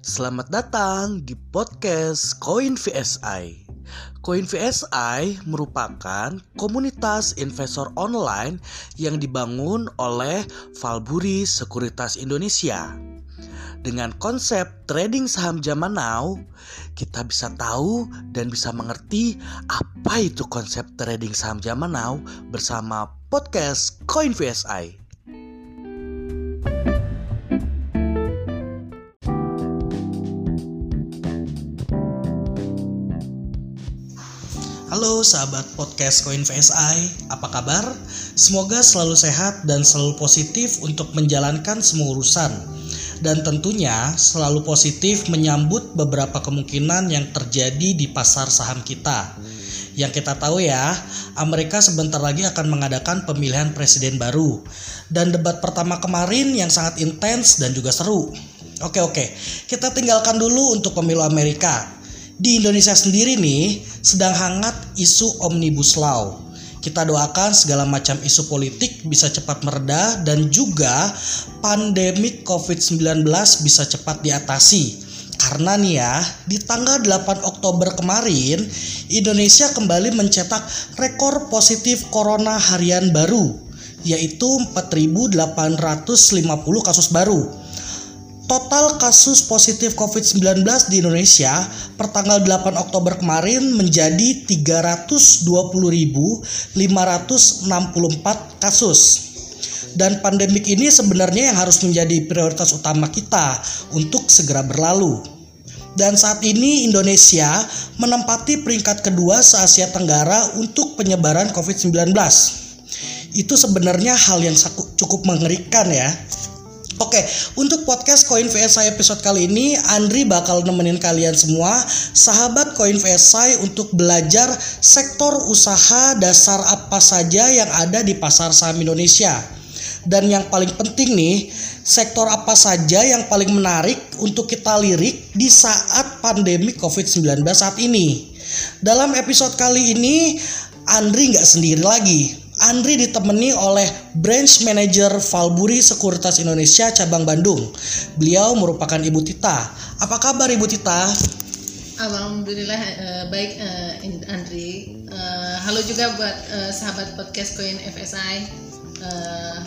Selamat datang di podcast Koin VSI. Koin VSI merupakan komunitas investor online yang dibangun oleh Valburi Sekuritas Indonesia. Dengan konsep trading saham zaman now, kita bisa tahu dan bisa mengerti apa itu konsep trading saham zaman now bersama podcast Koin VSI. Sahabat podcast Koin VSI, apa kabar? Semoga selalu sehat dan selalu positif untuk menjalankan semua urusan. Dan tentunya selalu positif menyambut beberapa kemungkinan yang terjadi di pasar saham kita. Yang kita tahu ya, Amerika sebentar lagi akan mengadakan pemilihan presiden baru. Dan debat pertama kemarin yang sangat intens dan juga seru. Oke oke, kita tinggalkan dulu untuk pemilu Amerika di Indonesia sendiri nih sedang hangat isu Omnibus Law. Kita doakan segala macam isu politik bisa cepat mereda dan juga pandemik COVID-19 bisa cepat diatasi. Karena nih ya, di tanggal 8 Oktober kemarin, Indonesia kembali mencetak rekor positif corona harian baru, yaitu 4.850 kasus baru Total kasus positif COVID-19 di Indonesia per tanggal 8 Oktober kemarin menjadi 320.564 kasus. Dan pandemik ini sebenarnya yang harus menjadi prioritas utama kita untuk segera berlalu. Dan saat ini Indonesia menempati peringkat kedua se-Asia Tenggara untuk penyebaran COVID-19. Itu sebenarnya hal yang cukup mengerikan ya. Oke, untuk podcast Koin VSI episode kali ini, Andri bakal nemenin kalian semua, sahabat Koin VSI untuk belajar sektor usaha dasar apa saja yang ada di pasar saham Indonesia. Dan yang paling penting nih, sektor apa saja yang paling menarik untuk kita lirik di saat pandemi COVID-19 saat ini. Dalam episode kali ini, Andri nggak sendiri lagi. Andri ditemani oleh Branch Manager Valburi Sekuritas Indonesia cabang Bandung. Beliau merupakan Ibu Tita. Apa kabar Ibu Tita? Alhamdulillah uh, baik uh, Andri. Uh, halo juga buat uh, sahabat podcast Koin FSI. Uh,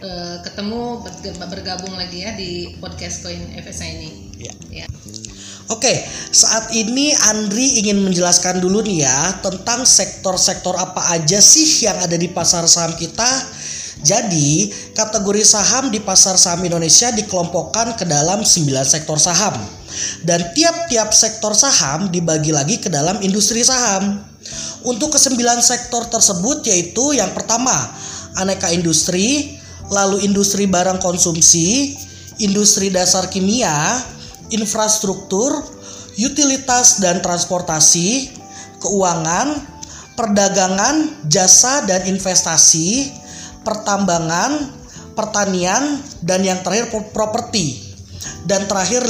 uh, ketemu bergabung lagi ya di podcast Koin FSI ini. Ya. ya. Oke, saat ini Andri ingin menjelaskan dulu nih ya tentang sektor-sektor apa aja sih yang ada di pasar saham kita. Jadi, kategori saham di pasar saham Indonesia dikelompokkan ke dalam 9 sektor saham. Dan tiap-tiap sektor saham dibagi lagi ke dalam industri saham. Untuk kesembilan sektor tersebut yaitu yang pertama, aneka industri, lalu industri barang konsumsi, industri dasar kimia, infrastruktur, utilitas dan transportasi, keuangan, perdagangan, jasa dan investasi, pertambangan, pertanian, dan yang terakhir properti. Dan terakhir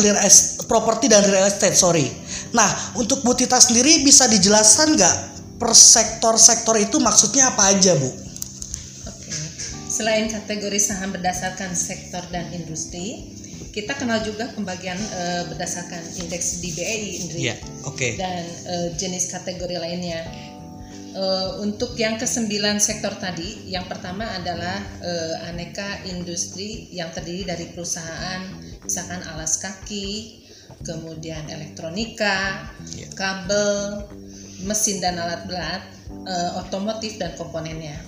properti dan real estate, sorry. Nah, untuk Bu Tita sendiri bisa dijelaskan nggak per sektor-sektor itu maksudnya apa aja, Bu? Oke. Selain kategori saham berdasarkan sektor dan industri, kita kenal juga pembagian uh, berdasarkan indeks DBI Indri yeah, okay. dan uh, jenis kategori lainnya. Uh, untuk yang kesembilan sektor tadi, yang pertama adalah uh, aneka industri yang terdiri dari perusahaan, misalkan alas kaki, kemudian elektronika, yeah. kabel, mesin dan alat berat, uh, otomotif dan komponennya,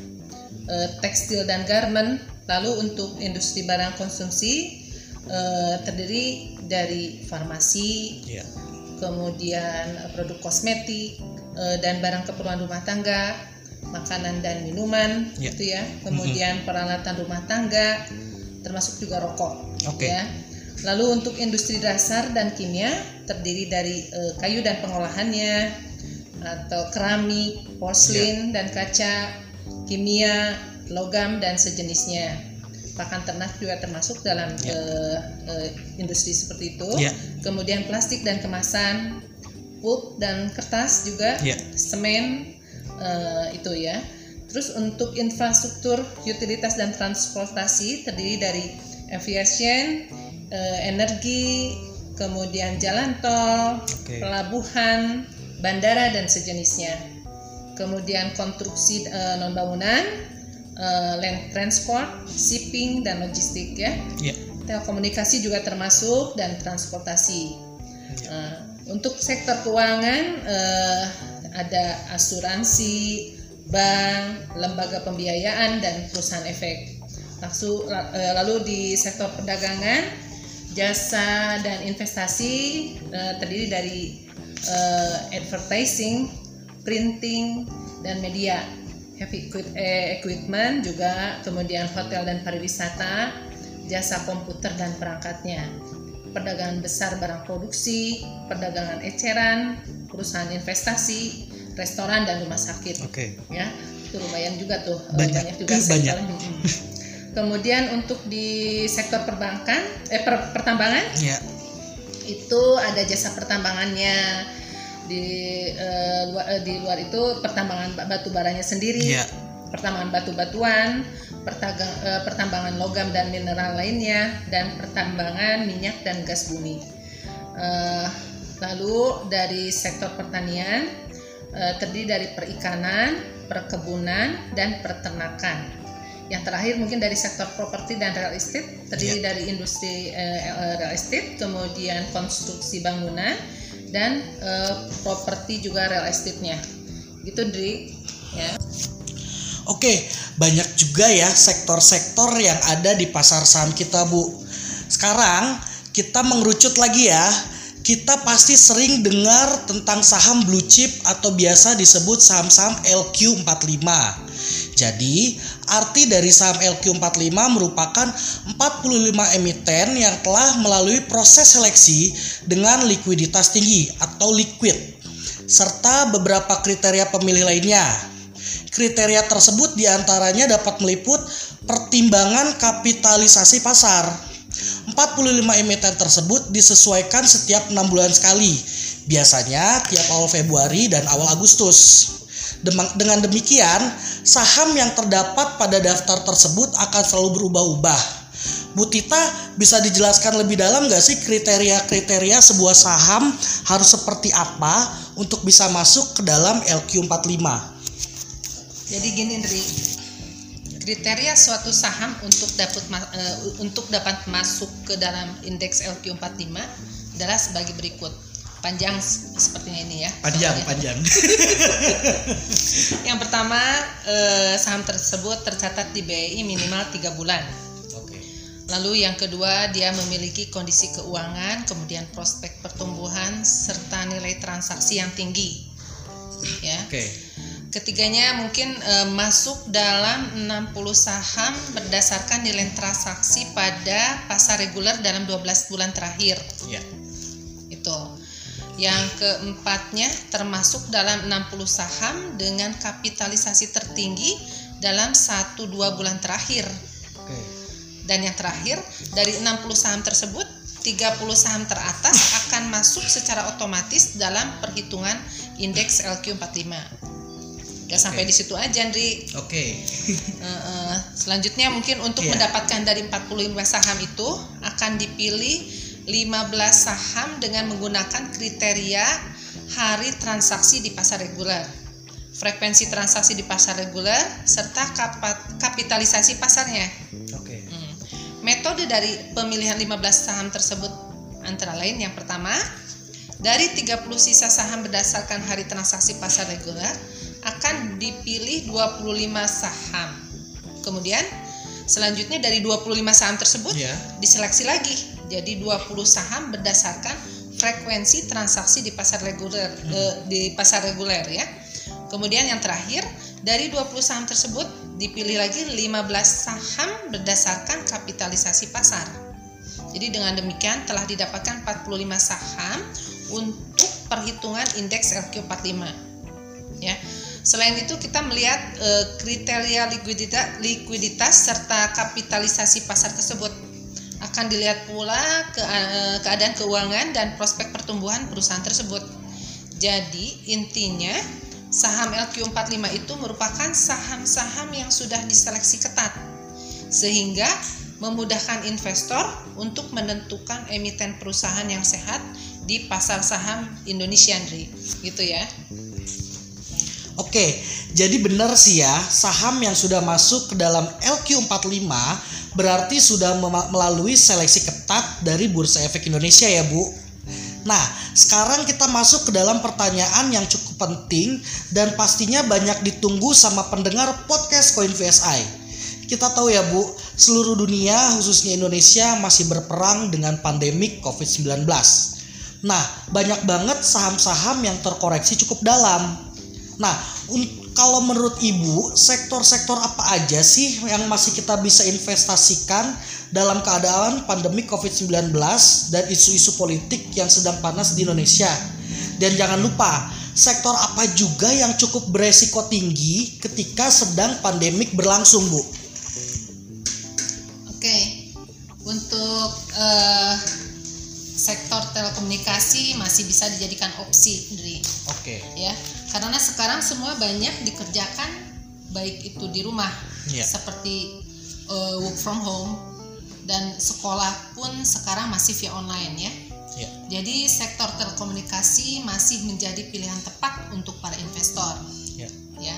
uh, tekstil dan garment. Lalu untuk industri barang konsumsi uh, terdiri dari farmasi, yeah. kemudian uh, produk kosmetik uh, dan barang keperluan rumah tangga, makanan dan minuman, yeah. gitu ya. Kemudian mm-hmm. peralatan rumah tangga, termasuk juga rokok. Okay. Ya. Lalu untuk industri dasar dan kimia terdiri dari uh, kayu dan pengolahannya, atau keramik, porselin yeah. dan kaca, kimia, logam dan sejenisnya pakan ternak juga termasuk dalam yeah. Ya. uh, uh, industri seperti itu. Yeah. Kemudian plastik dan kemasan, pulp dan kertas juga, yeah. semen uh, itu ya. Terus untuk infrastruktur, utilitas dan transportasi terdiri dari aviation, uh, energi, kemudian jalan tol, Oke. pelabuhan, bandara dan sejenisnya. Kemudian konstruksi eh, non bangunan, eh, land transport, shipping dan logistik ya. Ya. Telekomunikasi juga termasuk dan transportasi. Ya. Eh, untuk sektor keuangan eh, ada asuransi, bank, lembaga pembiayaan dan perusahaan efek. Lalu, eh, lalu di sektor perdagangan, jasa dan investasi eh, terdiri dari eh, advertising, printing dan media. Heavy eh, equipment juga, kemudian hotel dan pariwisata, jasa komputer dan perangkatnya perdagangan besar barang produksi, perdagangan eceran, perusahaan investasi, restoran dan rumah sakit. Oke. Ya, itu lumayan juga tuh. eh, Banyak. juga banyak. sektor. Mm-mm. Kemudian untuk di sektor perbankan, eh per- pertambangan Ya. itu ada jasa pertambangannya di eh, luar, eh, di luar itu pertambangan ba- batu baranya sendiri Ya. pertambangan batu-batuan pertaga- eh, pertambangan logam dan mineral lainnya dan pertambangan minyak dan gas bumi. Eh, lalu dari sektor pertanian eh, terdiri dari perikanan perkebunan dan peternakan. Yang terakhir mungkin dari sektor properti dan real estate terdiri dari industri eh, real estate, kemudian konstruksi bangunan dan eh, properti juga real estate-nya. Gitu Dri. Ya. Oke, banyak juga ya sektor-sektor yang ada di pasar saham kita, Bu. Sekarang kita mengerucut lagi ya. Kita pasti sering dengar tentang saham blue chip atau biasa disebut saham-saham LQ45. Jadi, arti dari saham LQ45 merupakan 45 emiten yang telah melalui proses seleksi dengan likuiditas tinggi atau liquid serta beberapa kriteria pemilih lainnya. Kriteria tersebut di antaranya dapat meliput pertimbangan kapitalisasi pasar. 45 emiten tersebut disesuaikan setiap enam bulan sekali, biasanya tiap awal Februari dan awal Agustus. Dengan demikian, saham yang terdapat pada daftar tersebut akan selalu berubah-ubah. Bu Tita bisa dijelaskan lebih dalam nggak sih kriteria-kriteria sebuah saham harus seperti apa untuk bisa masuk ke dalam LQ45? Jadi gini Dri, kriteria suatu saham untuk dapat eh, untuk dapat masuk ke dalam indeks LQ45 adalah sebagai berikut. Panjang s- sepertinya ini ya. soalnya. panjang. Yang pertama, eh, saham tersebut tercatat di BI minimal 3 bulan. Oke. Lalu yang kedua, dia memiliki kondisi keuangan, kemudian prospek pertumbuhan serta nilai transaksi yang tinggi. Ya. Oke. Ketiganya mungkin eh, masuk dalam 60 saham berdasarkan nilai transaksi pada pasar reguler dalam 12 bulan terakhir. Ya. Yang keempatnya termasuk dalam 60 saham dengan kapitalisasi tertinggi dalam 1-2 bulan terakhir. Dan yang terakhir, dari 60 saham tersebut, 30 saham teratas akan masuk secara otomatis dalam perhitungan indeks LQ45. Gak sampai Oke. di situ aja, Andri. Oke. Eh, eh, selanjutnya mungkin untuk Iya. mendapatkan dari 45 saham itu akan dipilih 15 saham dengan menggunakan kriteria hari transaksi di pasar reguler, frekuensi transaksi di pasar reguler, serta kapitalisasi pasarnya. Oke. Hmm. Metode dari pemilihan 15 saham tersebut antara lain yang pertama, dari 30 sisa saham berdasarkan hari transaksi pasar reguler akan dipilih 25 saham. Kemudian selanjutnya dari 25 saham tersebut Ya. diseleksi lagi jadi 20 saham berdasarkan frekuensi transaksi di pasar reguler eh, di pasar reguler ya. Kemudian yang terakhir dari 20 saham tersebut dipilih lagi 15 saham berdasarkan kapitalisasi pasar. Jadi dengan demikian telah didapatkan 45 saham untuk perhitungan indeks LQ45. Ya. Selain itu kita melihat eh, kriteria likuiditas, likuiditas serta kapitalisasi pasar tersebut akan dilihat pula ke, eh, keadaan keuangan dan prospek pertumbuhan perusahaan tersebut. Jadi intinya saham LQ45 itu merupakan saham-saham yang sudah diseleksi ketat sehingga memudahkan investor untuk menentukan emiten perusahaan yang sehat di pasar saham Indonesia, Andri. Gitu ya. Oke, jadi benar sih ya, saham yang sudah masuk ke dalam LQ45 berarti sudah melalui seleksi ketat dari Bursa Efek Indonesia ya, Bu. Nah, sekarang kita masuk ke dalam pertanyaan yang cukup penting dan pastinya banyak ditunggu sama pendengar podcast Coin VSI. Kita tahu ya, Bu, seluruh dunia khususnya Indonesia masih berperang dengan pandemik COVID-19. Nah, banyak banget saham-saham yang terkoreksi cukup dalam Nah, kalau menurut Ibu, sektor-sektor apa aja sih yang masih kita bisa investasikan dalam keadaan pandemi COVID-19 dan isu-isu politik yang sedang panas di Indonesia? Dan jangan lupa, sektor apa juga yang cukup beresiko tinggi ketika sedang pandemik berlangsung, Bu? Oke, untuk uh, telekomunikasi masih bisa dijadikan opsi, Dri. Oke. Ya, karena sekarang semua banyak dikerjakan baik itu di rumah yeah. seperti uh, work from home dan sekolah pun sekarang masih via online ya. Yeah. Jadi sektor telekomunikasi masih menjadi pilihan tepat untuk para investor. Yeah. Ya.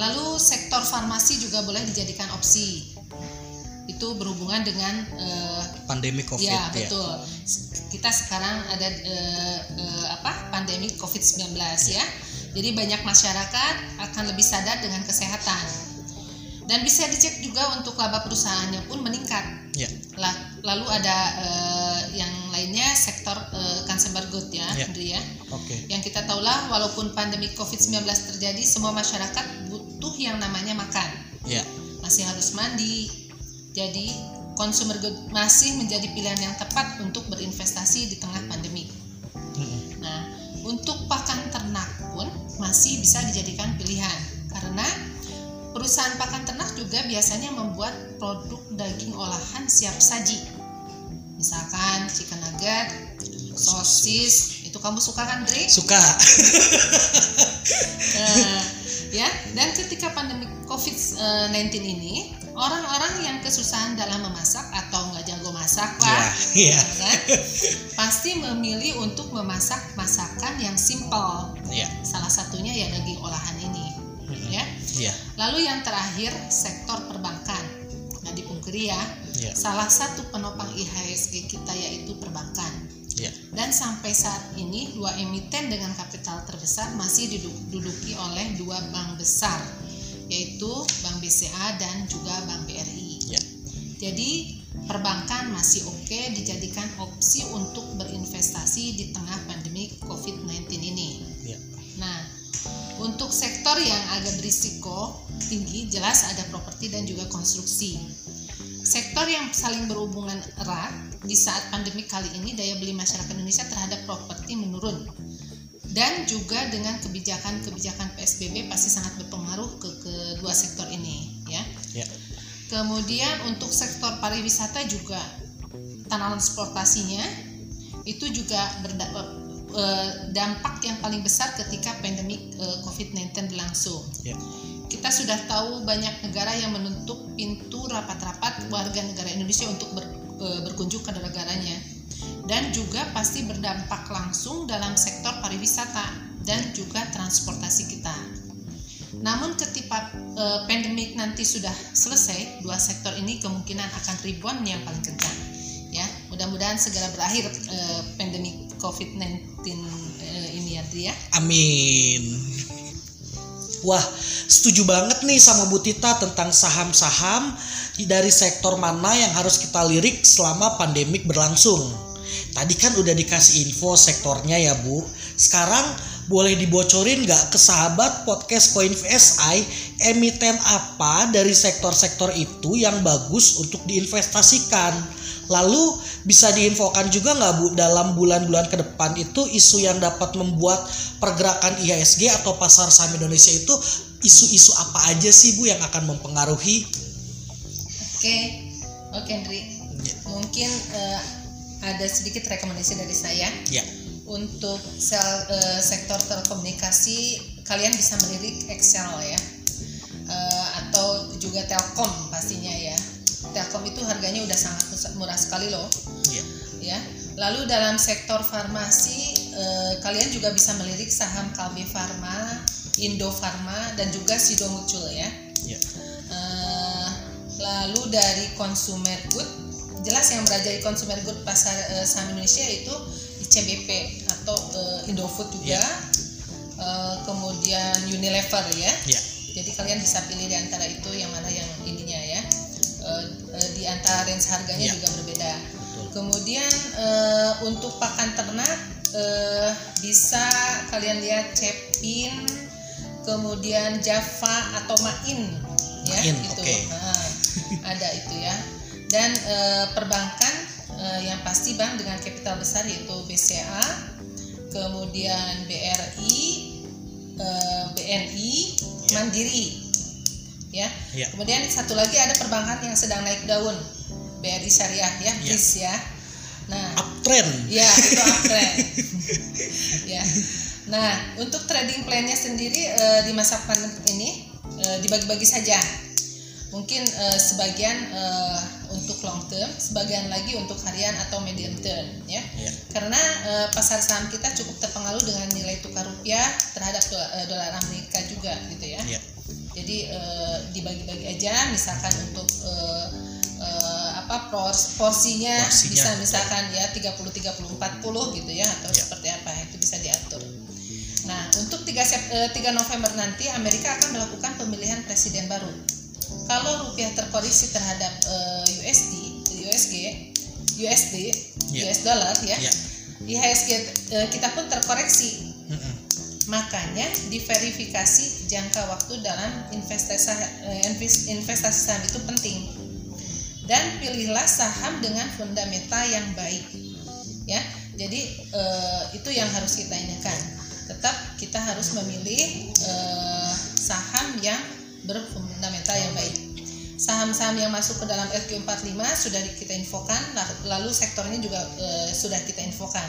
Lalu sektor farmasi juga boleh dijadikan opsi. Itu berhubungan dengan uh, pandemi Covid ya. betul. Kita sekarang ada uh, uh, apa? Pandemi Covid-19 yeah. ya jadi banyak masyarakat akan lebih sadar dengan kesehatan. Dan bisa dicek juga untuk laba perusahaannya pun meningkat. Yeah. Lalu ada uh, yang lainnya sektor uh, consumer good ya, yeah. ya. Okay. Yang kita tahulah walaupun pandemi COVID-19 terjadi, semua masyarakat butuh yang namanya makan. Yeah. Masih harus mandi. Jadi consumer good masih menjadi pilihan yang tepat untuk berinvestasi di tengah pandemi. -hmm. Nah, untuk pakan ternak pun masih bisa dijadikan pilihan karena perusahaan pakan ternak juga biasanya membuat produk daging olahan siap saji. Misalkan chicken nugget, sosis, itu kamu suka kan, Dre? Suka. nah, ya, dan ketika pandemi COVID-19 ini, orang-orang yang kesusahan dalam memasak atau nggak jago masak lah, yeah, yeah. kan? pasti memilih untuk memasak masakan yang simple. Yeah. Salah satunya ya daging olahan ini, mm-hmm. ya. Yeah. Lalu yang terakhir sektor perbankan. Nggak dipungkiri ya, yeah. salah satu penopang IHSG kita yaitu perbankan. Yeah. Dan sampai saat ini dua emiten dengan kapital terbesar masih diduduki oleh dua bank besar yaitu Bank BCA dan juga Bank BRI. Ya. Jadi perbankan masih oke okay dijadikan opsi untuk berinvestasi di tengah pandemi COVID-19 ini. Ya. Nah, untuk sektor yang agak berisiko tinggi jelas ada properti dan juga konstruksi. Sektor yang saling berhubungan erat di saat pandemi kali ini daya beli masyarakat Indonesia terhadap properti menurun dan juga dengan kebijakan-kebijakan PSBB pasti sangat berpengaruh ke kedua sektor ini ya. ya. Kemudian untuk sektor pariwisata juga tanah transportasinya itu juga berdampak e, yang paling besar ketika pandemi e, COVID-19 berlangsung. Ya. Kita sudah tahu banyak negara yang menutup pintu rapat-rapat warga negara Indonesia untuk ber, berkunjung ke negaranya dan juga pasti berdampak langsung dalam sektor pariwisata dan juga transportasi kita. Namun ketika e, pandemik nanti sudah selesai, dua sektor ini kemungkinan akan ribuan yang paling kencang. Ya, mudah-mudahan segera berakhir e, pandemi COVID-19 e, ini ya. Amin. Wah, setuju banget nih sama Bu Tita tentang saham-saham dari sektor mana yang harus kita lirik selama pandemik berlangsung. Tadi kan udah dikasih info sektornya ya Bu. Sekarang boleh dibocorin nggak ke sahabat podcast Coin VSI emiten apa dari sektor-sektor itu yang bagus untuk diinvestasikan? Lalu bisa diinfokan juga nggak Bu dalam bulan-bulan ke depan itu isu yang dapat membuat pergerakan IHSG atau pasar saham Indonesia itu isu-isu apa aja sih Bu yang akan mempengaruhi? Oke, oke Andri. Ya. Mungkin uh, ada sedikit rekomendasi dari saya. Ya. Untuk sel, uh, sektor telekomunikasi kalian bisa melirik Excel ya. Uh, atau juga Telkom pastinya ya. Telkom itu harganya udah sangat murah sekali loh. Iya. Ya. Lalu dalam sektor farmasi eh, kalian juga bisa melirik saham Kalbe Farma, Indo Farma dan juga Sido Muncul ya. Iya. Eh, lalu dari consumer good jelas yang berada di consumer good pasar eh, saham Indonesia itu ICBP atau eh, Indofood juga. Iya. Eh, kemudian Unilever ya. Iya. Jadi kalian bisa pilih di antara itu yang mana yang ininya ya. Eh, eh, di antara range harganya Iya. juga berbeda. Betul. Kemudian eh, untuk pakan ternak eh, bisa kalian lihat Cepin, kemudian Java atau Main, ya Main, gitu. oke. Nah, ada itu ya. Dan eh, perbankan eh, yang pasti bank dengan kapital besar yaitu BCA, kemudian BRI, eh, BNI, Ya. Mandiri, ya. Iya. Kemudian satu lagi ada perbankan yang sedang naik daun, BRI Syariah ya, Ya. BRIS ya. Nah, Uptrend. ya itu uptrend. ya. Nah, untuk trading plan-nya sendiri eh, di masa pandemi ini eh, dibagi-bagi saja. Mungkin eh, sebagian eh, untuk long term, sebagian lagi untuk harian atau medium term ya. Iya. Karena eh, pasar saham kita cukup terpengaruh dengan nilai tukar rupiah terhadap dolar, dolar Amerika juga gitu ya. Iya. Jadi eh, dibagi-bagi aja, misalkan untuk eh, eh, apa pors- porsinya, Porsinya. bisa misalkan ya 30 30 40 gitu ya atau Ya. seperti apa itu bisa diatur. Nah, untuk 3 Sep- eh, 3 November nanti Amerika akan melakukan pemilihan presiden baru. Kalau rupiah terkoreksi terhadap eh, USD, USG, USD, Ya. US dollar ya. Iya. IHSG eh, kita pun terkoreksi Mm-mm. Makanya diverifikasi jangka waktu dalam investasi eh, inves- investasi saham itu penting. Dan pilihlah saham dengan fundamental yang baik. Ya. Jadi eh, itu yang harus kita inikan. Tetap kita harus memilih eh, saham yang berfundamental yang baik. Saham-saham yang masuk ke dalam RQ45 sudah kita infokan, lalu sektornya juga eh, sudah kita infokan.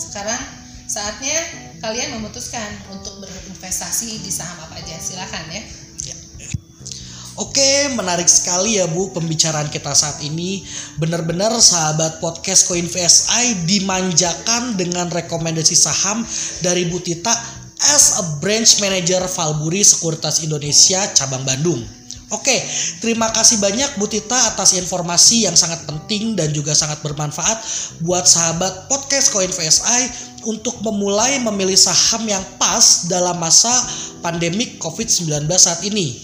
Sekarang saatnya kalian memutuskan untuk berinvestasi di saham apa aja silakan ya Oke, menarik sekali ya Bu pembicaraan kita saat ini. Benar-benar sahabat podcast Coin VSI dimanjakan dengan rekomendasi saham dari Bu Tita as a branch manager Valburi Sekuritas Indonesia cabang Bandung. Oke, terima kasih banyak Bu Tita atas informasi yang sangat penting dan juga sangat bermanfaat buat sahabat podcast Coin VSI untuk memulai memilih saham yang pas dalam masa pandemik COVID-19 saat ini.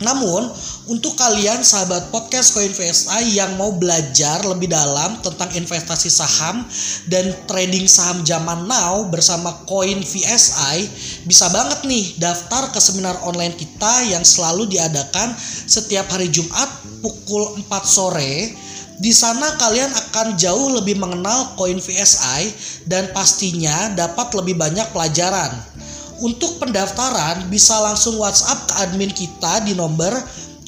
Namun, untuk kalian sahabat podcast Coin VSI yang mau belajar lebih dalam tentang investasi saham dan trading saham zaman now bersama Coin VSI, bisa banget nih daftar ke seminar online kita yang selalu diadakan setiap hari Jumat pukul 4 sore. Di sana kalian akan jauh lebih mengenal Coin VSI dan pastinya dapat lebih banyak pelajaran. Untuk pendaftaran bisa langsung WhatsApp ke admin kita di nomor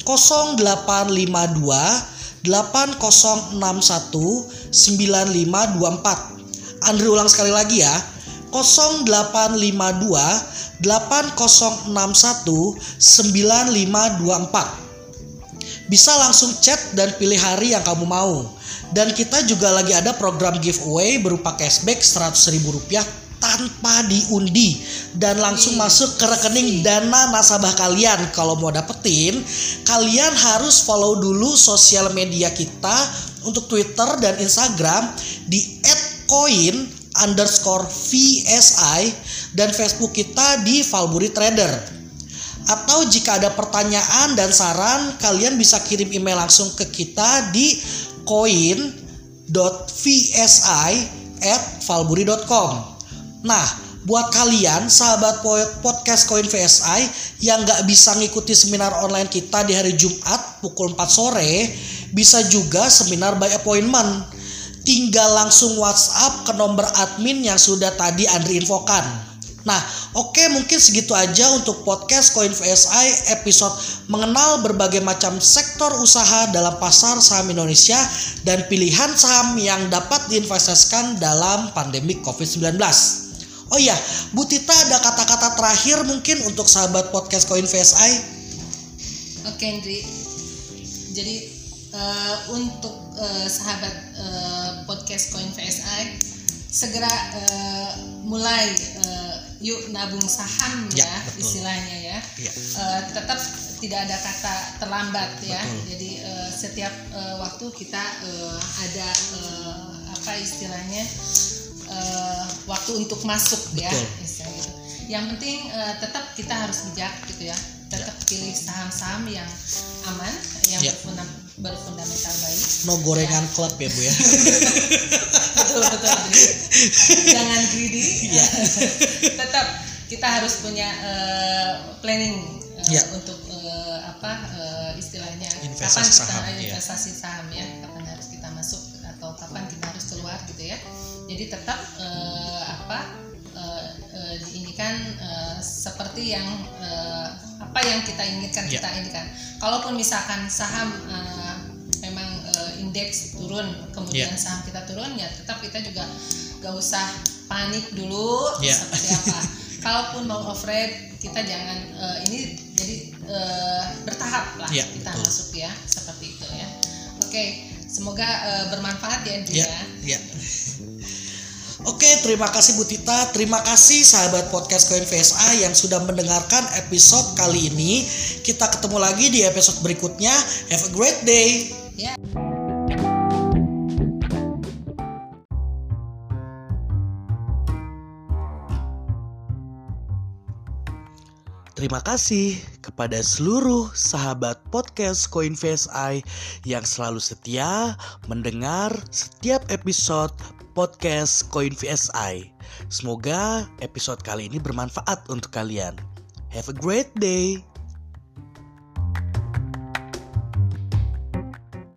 0852 8061 9524. Andri ulang sekali lagi ya. 0852 8061 9524. Bisa langsung chat dan pilih hari yang kamu mau. Dan kita juga lagi ada program giveaway berupa cashback Rp100.000 tanpa diundi dan langsung masuk ke rekening dana nasabah kalian. Kalau mau dapetin, kalian harus follow dulu sosial media kita untuk Twitter dan Instagram di @coin underscore VSI dan Facebook kita di Valburi Trader. Atau jika ada pertanyaan dan saran, kalian bisa kirim email langsung ke kita di coin.vsi at valburi.com. Nah, buat kalian sahabat po- podcast Coin VSI yang nggak bisa ngikuti seminar online kita di hari Jumat pukul 4 sore, bisa juga seminar by appointment. Tinggal langsung WhatsApp ke nomor admin yang sudah tadi Andri infokan. Nah, oke mungkin segitu aja untuk podcast Coin VSI episode mengenal berbagai macam sektor usaha dalam pasar saham Indonesia dan pilihan saham yang dapat diinvestasikan dalam pandemi COVID-19. Oh iya, Bu Tita ada kata-kata terakhir mungkin untuk sahabat podcast Coin VSI? oke Indri jadi uh, untuk uh, sahabat uh, podcast Coin VSI segera uh, mulai uh, yuk nabung saham ya, ya istilahnya ya. ya. Uh, tetap tidak ada kata terlambat ya. Jadi uh, setiap uh, waktu kita uh, ada uh, apa istilahnya uh, waktu untuk masuk ya, Betul. ya istilahnya. Yang penting uh, tetap kita harus bijak gitu ya. Tetap ya. pilih saham-saham yang aman, yang ya. berfundamental baik. No gorengan ya. klub ya bu ya. betul betul. Jangan greedy. Ya. tetap kita harus punya uh, planning uh, ya. untuk uh, apa uh, istilahnya investasi kapan saham, kita investasi ya. saham ya kapan harus kita masuk atau kapan kita harus keluar gitu ya. Jadi tetap uh, apa uh, uh, diinginkan uh, seperti yang uh, apa yang kita inginkan yeah. kita inginkan. Kalaupun misalkan saham uh, memang uh, indeks turun, kemudian yeah. saham kita turun, ya tetap kita juga gak usah panik dulu yeah. seperti apa. Kalaupun mau off rate, kita jangan uh, ini jadi uh, bertahap lah yeah, kita betul. masuk ya seperti itu ya. Oke, okay. semoga uh, bermanfaat ya Andrea. Yeah, yeah. Oke, terima kasih Bu Tita. Terima kasih sahabat podcast Koin VSA yang sudah mendengarkan episode kali ini. Kita ketemu lagi di episode berikutnya. Have a great day. Yeah. Terima kasih kepada seluruh sahabat podcast Koin VSI yang selalu setia mendengar setiap episode podcast Coin VSI. Semoga episode kali ini bermanfaat untuk kalian. Have a great day.